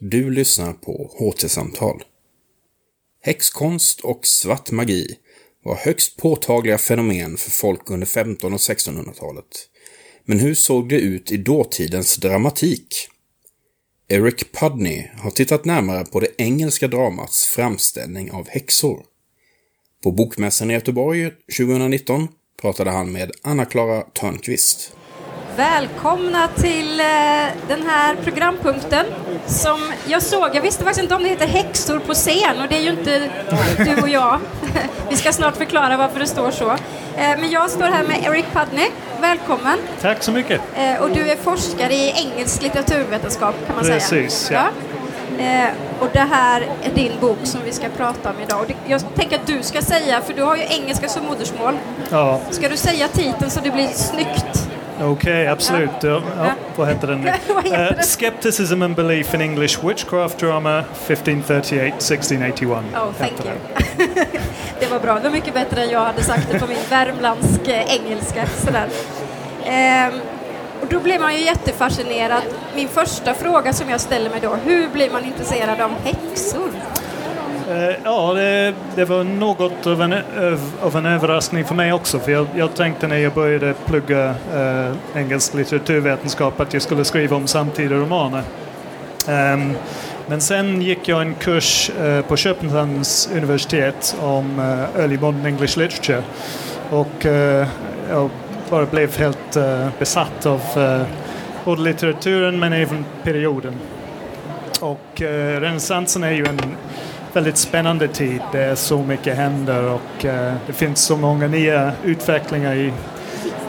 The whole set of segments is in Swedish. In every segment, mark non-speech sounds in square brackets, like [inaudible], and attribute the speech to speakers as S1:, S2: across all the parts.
S1: Du lyssnar på HT-samtal. Häxkonst och svart magi var högst påtagliga fenomen för folk under 1500 och 1600-talet. Men hur såg det ut i dåtidens dramatik? Eric Pudney har tittat närmare på det engelska dramats framställning av häxor. På Bokmässan i Göteborg 2019 pratade han med Anna-Klara Törnqvist.
S2: Välkomna till eh, den här programpunkten som jag såg, jag visste faktiskt inte om det heter häxor på scen och det är ju inte du och jag. [laughs] Vi ska snart förklara varför det står så. Eh, men jag står här med Eric Pudney, välkommen.
S3: Tack så mycket.
S2: Eh, och du är forskare i engelsk litteraturvetenskap kan man
S3: Precis,
S2: säga.
S3: Precis, ja.
S2: ja. Och det här är din bok som vi ska prata om idag. Jag tänker att du ska säga, för du har ju engelska som modersmål.
S3: Ja.
S2: Ska du säga titeln så det blir snyggt?
S3: Okej, okay, absolut. Ja. Ja, vad heter den nu? [laughs]
S2: uh,
S3: Skepticism and Belief in English Witchcraft Drama 1538-1681.
S2: Oh, thank you. [laughs] det var bra. Det var mycket bättre än jag hade sagt det på min värmlandsk engelska. Sådär. Um, och då blir man ju jättefascinerad. Min första fråga som jag ställer mig då, hur blir man intresserad av häxor?
S3: Eh, ja, det, det, var något av en, av en överraskning för mig också. För jag, jag tänkte när jag började plugga eh, engelsk litteraturvetenskap att jag skulle skriva om samtida romaner. Um, men sen gick jag en kurs eh, på Köpenhamns universitet om eh, Early Modern English Literature. Och eh, jag bara blev helt besatt av både litteraturen men även perioden. Och renässansen är ju en väldigt spännande tid. Det är så mycket händer och eh, det finns så många nya utvecklingar i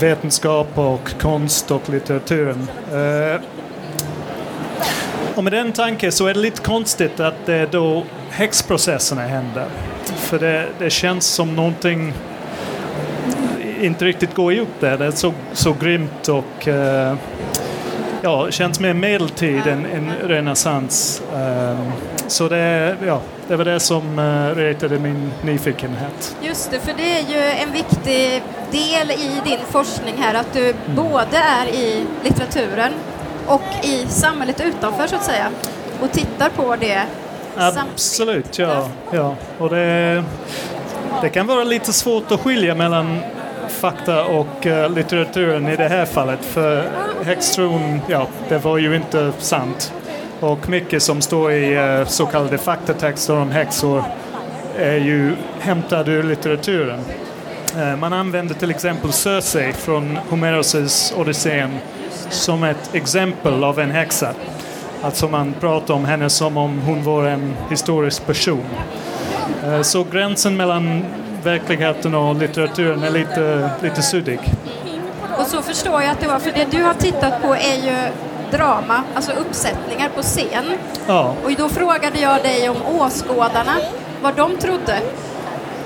S3: vetenskap och konst och litteraturen. Eh, och med den tanken så är det lite konstigt att det är då häxprocesserna händer. För det, det känns som någonting inte riktigt går ihop där. Det är så, så grymt och eh, ja, känns mer medeltid än, än renässans. Um, så det, ja, det var det som uh, retade min nyfikenhet.
S2: Just det, för det är ju en viktig del i din forskning här att du mm. både är i litteraturen och i samhället utanför så att säga och tittar på det
S3: Absolut, ja. ja. Och det, det kan vara lite svårt att skilja mellan fakta och uh, litteraturen i det här fallet. För häxtron, ja, det var ju inte sant. Och mycket som står i eh, så kallade faktatexter om häxor är ju hämtad ur litteraturen. Eh, man använder till exempel Circe från Homeros Odysseen som ett exempel av en häxa. Alltså man pratar om henne som om hon var en historisk person. Eh, så gränsen mellan verkligheten och litteraturen är lite, lite suddig.
S2: Och så förstår jag att det var, för det du har tittat på är ju drama, alltså uppsättningar på scen.
S3: Ja.
S2: Och då frågade jag dig om åskådarna, vad de trodde.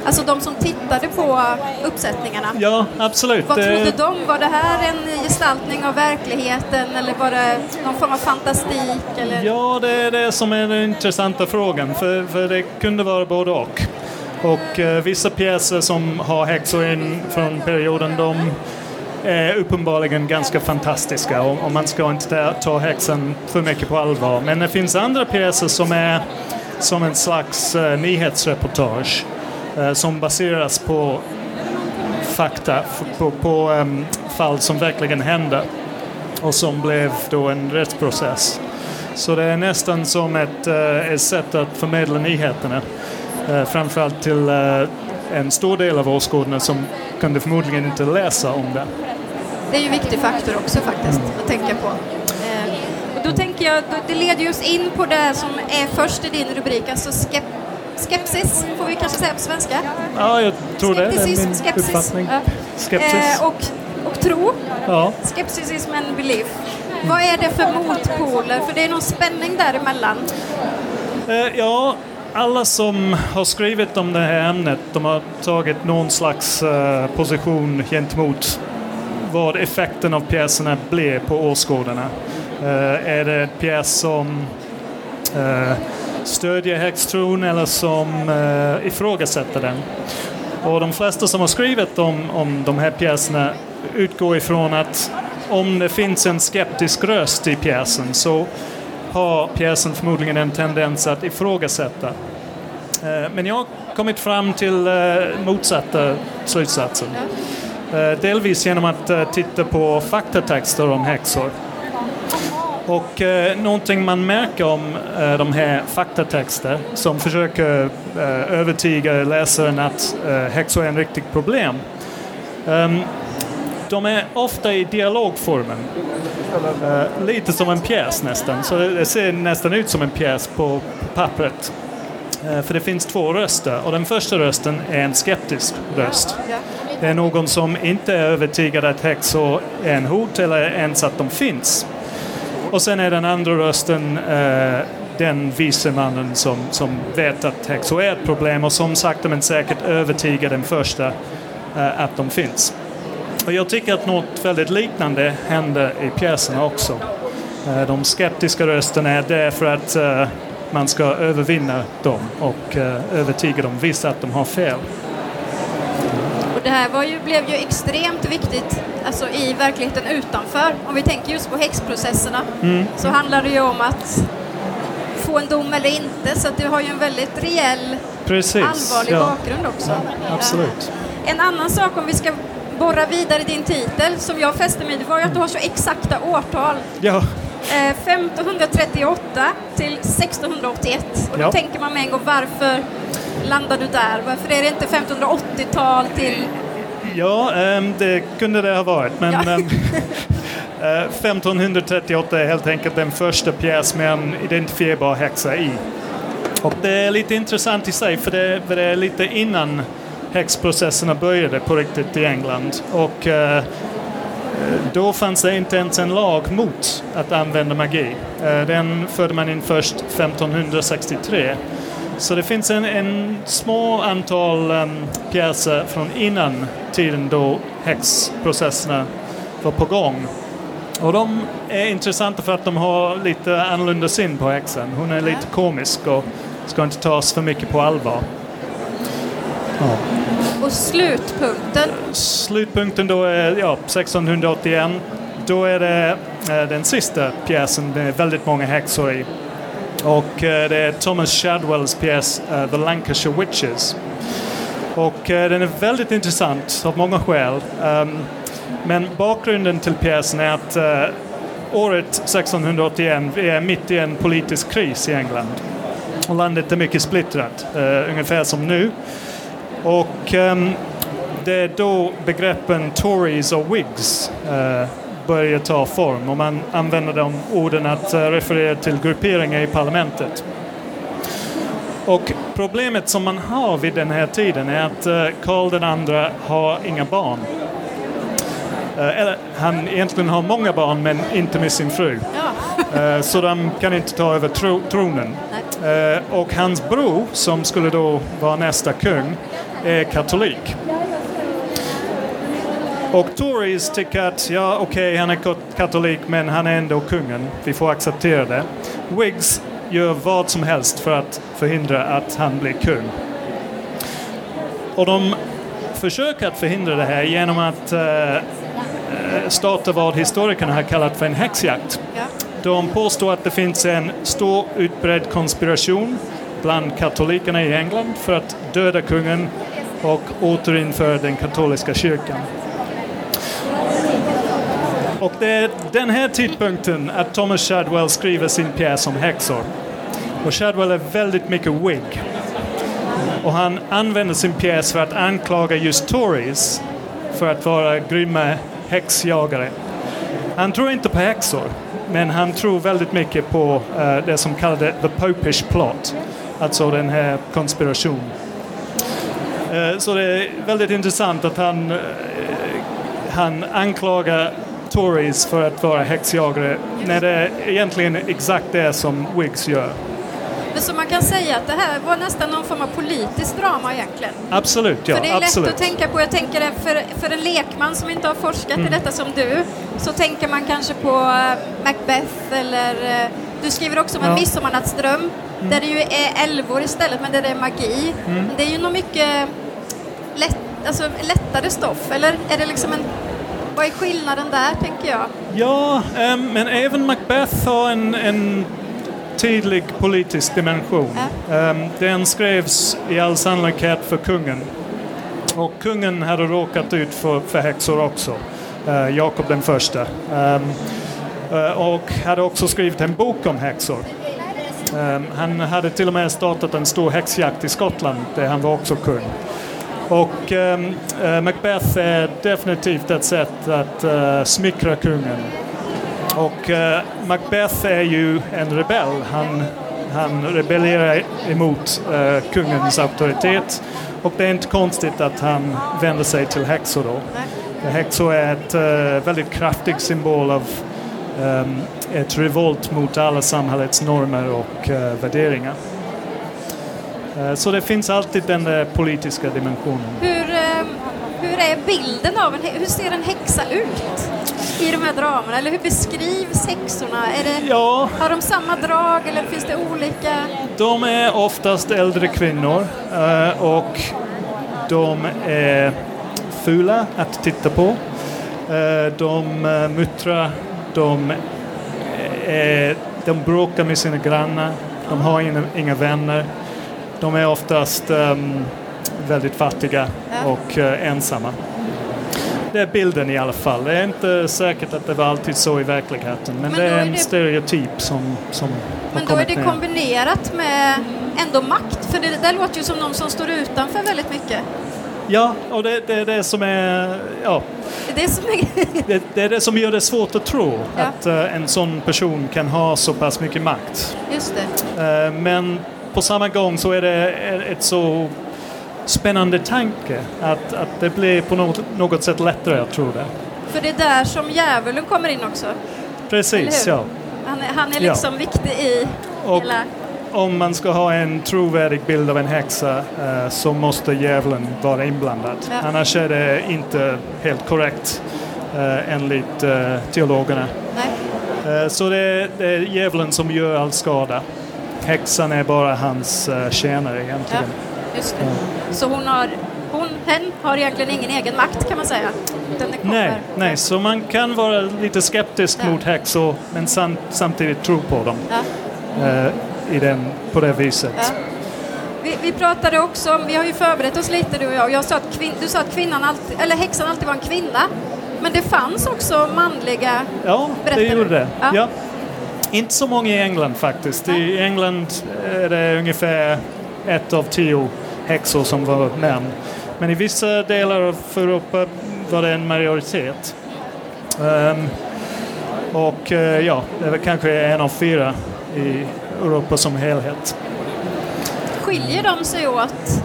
S2: Alltså de som tittade på uppsättningarna.
S3: Ja, absolut.
S2: Vad trodde de? Var det här en gestaltning av verkligheten eller var det någon form av fantastik? Eller?
S3: Ja, det är det som är den intressanta frågan. För, för det kunde vara både och. Och eh, vissa pjäser som har häxor in från perioden de är uppenbarligen ganska fantastiska och, och man ska inte ta, ta häxan för mycket på allvar. Men det finns andra pjäser som är som en slags uh, nyhetsreportage uh, som baseras på fakta, på, på um, fall som verkligen hände och som blev då en rättsprocess. Så det är nästan som ett, uh, ett sätt att förmedla nyheterna. Framförallt till en stor del av åskådarna som kunde förmodligen inte läsa om det.
S2: Det är ju en viktig faktor också faktiskt mm. att tänka på. Eh, och då tänker jag, det leder oss in på det som är först i din rubrik, alltså skep skepsis, får vi kanske säga på svenska?
S3: Ja, jag tror det. Det är min skepsis. uppfattning. Ja. Skepsis.
S2: Eh, och, och tro.
S3: Ja.
S2: Skepticism and belief. Mm. Vad är det för motpoler? För det är någon spänning däremellan.
S3: Eh, ja, alla som har skrivit om det här ämnet de har tagit någon slags uh, position gentemot vad effekten av pjäserna blir på åskådarna. Uh, är det en pjäs som uh, stödjer häxtron eller som uh, ifrågasätter den? Och de flesta som har skrivit om, om de här pjäserna utgår ifrån att om det finns en skeptisk röst i pjäsen så har pjäsen förmodligen en tendens att ifrågasätta. Eh, men jag har kommit fram till eh, motsatta slutsatsen. Eh, delvis genom att titta på faktatexter om häxor. Och eh, någonting man märker om eh, de här faktatexter som försöker eh, övertyga läsaren att eh, häxor är ett riktigt problem. Ehm, de är ofta i dialogformen. Eh, lite som en pjäs nästan. Så det, ser nästan ut som en pjäs på pappret. Eh, för det finns två röster och den första rösten är en skeptisk röst. Det är någon som inte är övertygad att häxor är en hot eller ens att de finns. Och sen är den andra rösten eh, den vise mannen som, som vet att häxor är ett problem och som sakta men säkert övertygar den första eh, att de finns. Och jag tycker att något väldigt liknande händer i pjäserna också. Eh, de skeptiska rösterna är där för att eh, man ska övervinna dem och eh, övertyga dem, visa att de har fel.
S2: Och det här ju, blev ju extremt viktigt alltså i verkligheten utanför. Om vi tänker just på häxprocesserna
S3: Mm.
S2: så handlar det ju om att få en dom eller inte. Så att det har ju en väldigt reell,
S3: Precis.
S2: allvarlig
S3: ja,
S2: bakgrund också.
S3: Absolut.
S2: En annan sak om vi ska borra vidare din titel som jag fäste mig vid var ju att du har så exakta årtal.
S3: Ja,
S2: Eh, 1538 till 1681. Och då
S3: Ja.
S2: tänker man med en gång varför landar du där? Varför är det inte 1580-tal till...
S3: ja ehm, det kunde det ha varit. Men
S2: Ja.
S3: ehm, [laughs] eh, 1538 är helt enkelt den första pjäs med en identifierbar häxa i. Och det är lite intressant i sig för det, för det är lite innan häxprocesserna började på riktigt i England. Och eh, då fanns det inte ens en lag mot att använda magi. Eh, Den förde man in först 1563. Så det finns en, en små antal um, pjäser från innan tiden då häxprocesserna var på gång. Och de är intressanta för att de har lite annorlunda syn på häxan. Hon är lite komisk och ska inte tas för mycket på allvar. Ja.
S2: Och slutpunkten.
S3: Slutpunkten då är ja, 1681. Då är det eh, den sista pjäsen med väldigt många häxor i. Och eh, det är Thomas Shadwells pjäs eh, The Lancashire Witches. Och den är väldigt intressant av många skäl. Ehm, men bakgrunden till pjäsen är att året 1681, vi är mitt i en politisk kris i England. Och landet är mycket splittrat, ungefär som nu. Och ehm, det är då begreppen Tories och Whigs eh, börjar ta form och man använder de orden att eh, referera till grupperingar i parlamentet. Och problemet som man har vid den här tiden är att eh, Karl II har inga barn. Eller han egentligen har många barn men inte med sin fru.
S2: Ja.
S3: Så de kan inte ta över tro, tronen. Eh, och hans bror, som skulle då vara nästa kung, är katolik. Och Tories tycker att, ja okej, han är katolik men han är ändå kungen. Vi får acceptera det. Whigs gör vad som helst för att förhindra att han blir kung. Och de försöker att förhindra det här genom att eh, eh starta vad historikerna har kallat för en häxjakt.
S2: Ja.
S3: De påstår att det finns en stor utbredd konspiration bland katolikerna i England för att döda kungen och återinföra den katolska kyrkan. Och det är den här tidpunkten att Thomas Shadwell skriver sin pjäs om häxor. Och Shadwell är väldigt mycket Whig. Och han använder sin pjäs för att anklaga just Tories för att vara grymma häxjagare. Han tror inte på häxor, men han tror väldigt mycket på eh, det som kallades the Popish plot, alltså den här konspirationen. Eh, så det är väldigt intressant att han, eh, han anklagar Tories för att vara häxjagare när det är egentligen exakt det som Whigs gör.
S2: Men så man kan säga att det här var nästan någon form av politiskt drama egentligen.
S3: Absolut, ja.
S2: för det är
S3: absolut.
S2: lätt att tänka på, jag tänker det för, för en lekman som inte har forskat
S3: Mm.
S2: i detta som du, så tänker man kanske på eh, Macbeth eller eh, du skriver också om en
S3: Ja. Mm.
S2: midsommarnattsdröm där det ju är älvor istället men där det är magi. Det är ju nog mycket lätt, alltså, lättare stoff, eller är det liksom en... Vad är skillnaden där, tänker jag?
S3: Ja, ehm, men även Macbeth har en, en tydlig politisk dimension. Ehm, Den skrevs i all sannolikhet för kungen. Och kungen hade råkat ut för, för häxor också. Eh, Jakob den första. Ehm, eh, och hade också skrivit en bok om häxor. Ehm, Han hade till och med startat en stor häxjakt i Skottland där han var också kung. Och eh, Macbeth är definitivt ett sätt att smickra kungen. Och eh, Macbeth är ju en rebell. Han, han rebellerar emot eh, kungens auktoritet. Och det är inte konstigt att han vänder sig till häxor då. Häxor är ett eh, väldigt kraftig symbol av ett revolt mot alla samhällets normer och värderingar. Så det finns alltid den där politiska dimensionen.
S2: Hur, hur är bilden av en Hur ser en häxa ut i de här dramerna? Eller hur beskrivs häxorna? Är det,
S3: Ja,
S2: Har de samma drag eller finns det olika?
S3: de är oftast äldre kvinnor eh, och de är fula att titta på. Eh, De eh, muttrar, de, är, de bråkar med sina grannar, de har inga, inga vänner. De är oftast ehm, väldigt fattiga
S2: Ja.
S3: och eh, ensamma. Det är bilden i alla fall. Det är inte säkert att det var alltid så i verkligheten men,
S2: Men
S3: det är en
S2: det-
S3: stereotyp som, som
S2: Men då är det
S3: ner.
S2: kombinerat med ändå makt. För det där låter ju som någon som står utanför väldigt mycket.
S3: Ja, och det, det är det som är... Ja,
S2: Det är det som är...
S3: det, det är det som gör det svårt att tro
S2: Ja.
S3: att eh, en sån person kan ha så pass mycket makt.
S2: Just det.
S3: Eh, men på samma gång så är det ett så spännande tanke att, att det blir på något, något sätt lättare att tro det.
S2: För det är där som djävulen kommer in också.
S3: Precis, ja.
S2: Han är, han är
S3: Ja.
S2: liksom viktig i
S3: Och
S2: hela...
S3: om man ska ha en trovärdig bild av en häxa eh, så måste djävulen vara inblandad.
S2: Ja.
S3: Annars är det inte helt korrekt eh, enligt eh, teologerna.
S2: Nej.
S3: Eh, Så det är, det är djävulen som gör all skada. Häxan är bara hans eh, tjänare
S2: Ja,
S3: egentligen.
S2: Just det. Så hon har... Hon, hen har egentligen ingen egen makt kan man säga.
S3: Nej, nej, så man kan vara lite skeptisk
S2: Ja.
S3: mot häxor men sam, samtidigt tro på dem
S2: Ja.
S3: eh, i den, på det viset.
S2: Vi, vi pratade också om, vi har ju förberett oss lite du och jag. jag sa att kvin, du sa att kvinnan alltid, eller häxan alltid var en kvinna. Men det fanns också manliga...
S3: Ja, det gjorde det.
S2: Ja.
S3: Ja. Inte så många i England faktiskt. I England är det ungefär ett av tio häxor som var män. Men i vissa delar av Europa var det en majoritet. Ehm, och eh, ja, det väl kanske en av fyra i Europa som helhet.
S2: Skiljer de sig åt?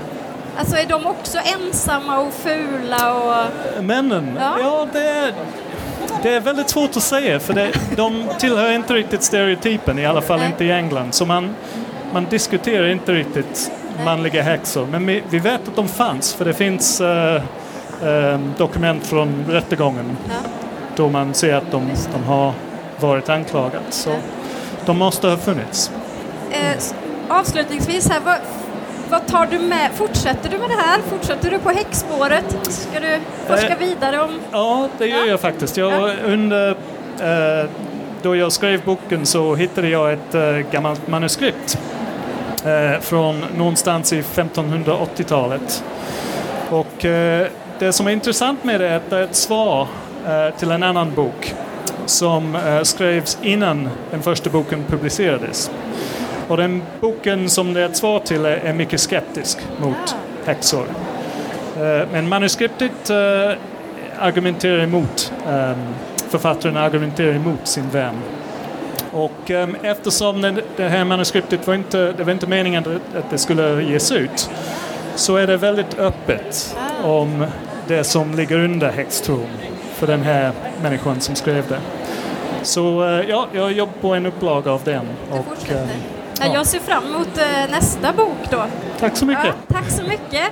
S2: Alltså är de också ensamma och fula och...
S3: Männen,
S2: Ja.
S3: ja, det, är, det är väldigt svårt att säga för det, de tillhör inte riktigt stereotypen, i alla fall
S2: Nej.
S3: inte i England. Så man, man diskuterar inte riktigt manliga häxor. Men vi, vi vet att de fanns för det finns eh, eh, dokument från rättegången
S2: Ja.
S3: då man ser att de, de har varit anklagat. Så de måste ha funnits.
S2: Eh, avslutningsvis här, vad, vad tar du med? Fortsätter du med det här? Fortsätter du på häxspåret? Ska du forska
S3: Eh,
S2: vidare om...
S3: Ja, det gör
S2: Ja.
S3: jag faktiskt. Jag,
S2: Ja.
S3: under, eh, då jag skrev boken så hittade jag ett eh, gammalt manuskript eh, från någonstans i 1580-talet. Och eh, det som är intressant med det är att det är ett svar eh, till en annan bok som eh, skrevs innan den första boken publicerades. Och den boken som det är ett svar till är, är mycket skeptisk mot häxor. Eh, men manuskriptet eh, argumenterar emot, författaren argumenterar emot sin vän. Och eh, eftersom den, det här manuskriptet var inte, det var inte meningen att, att det skulle ges ut, så är det väldigt öppet
S2: Ah.
S3: om det som ligger under häxtron för den här människan som skrev det. Så eh, ja, jag jobbar på en upplaga av den.
S2: Du
S3: Och, eh,
S2: Ja, jag ser fram emot eh, nästa bok då.
S3: tack så mycket.
S2: Ja, tack så mycket.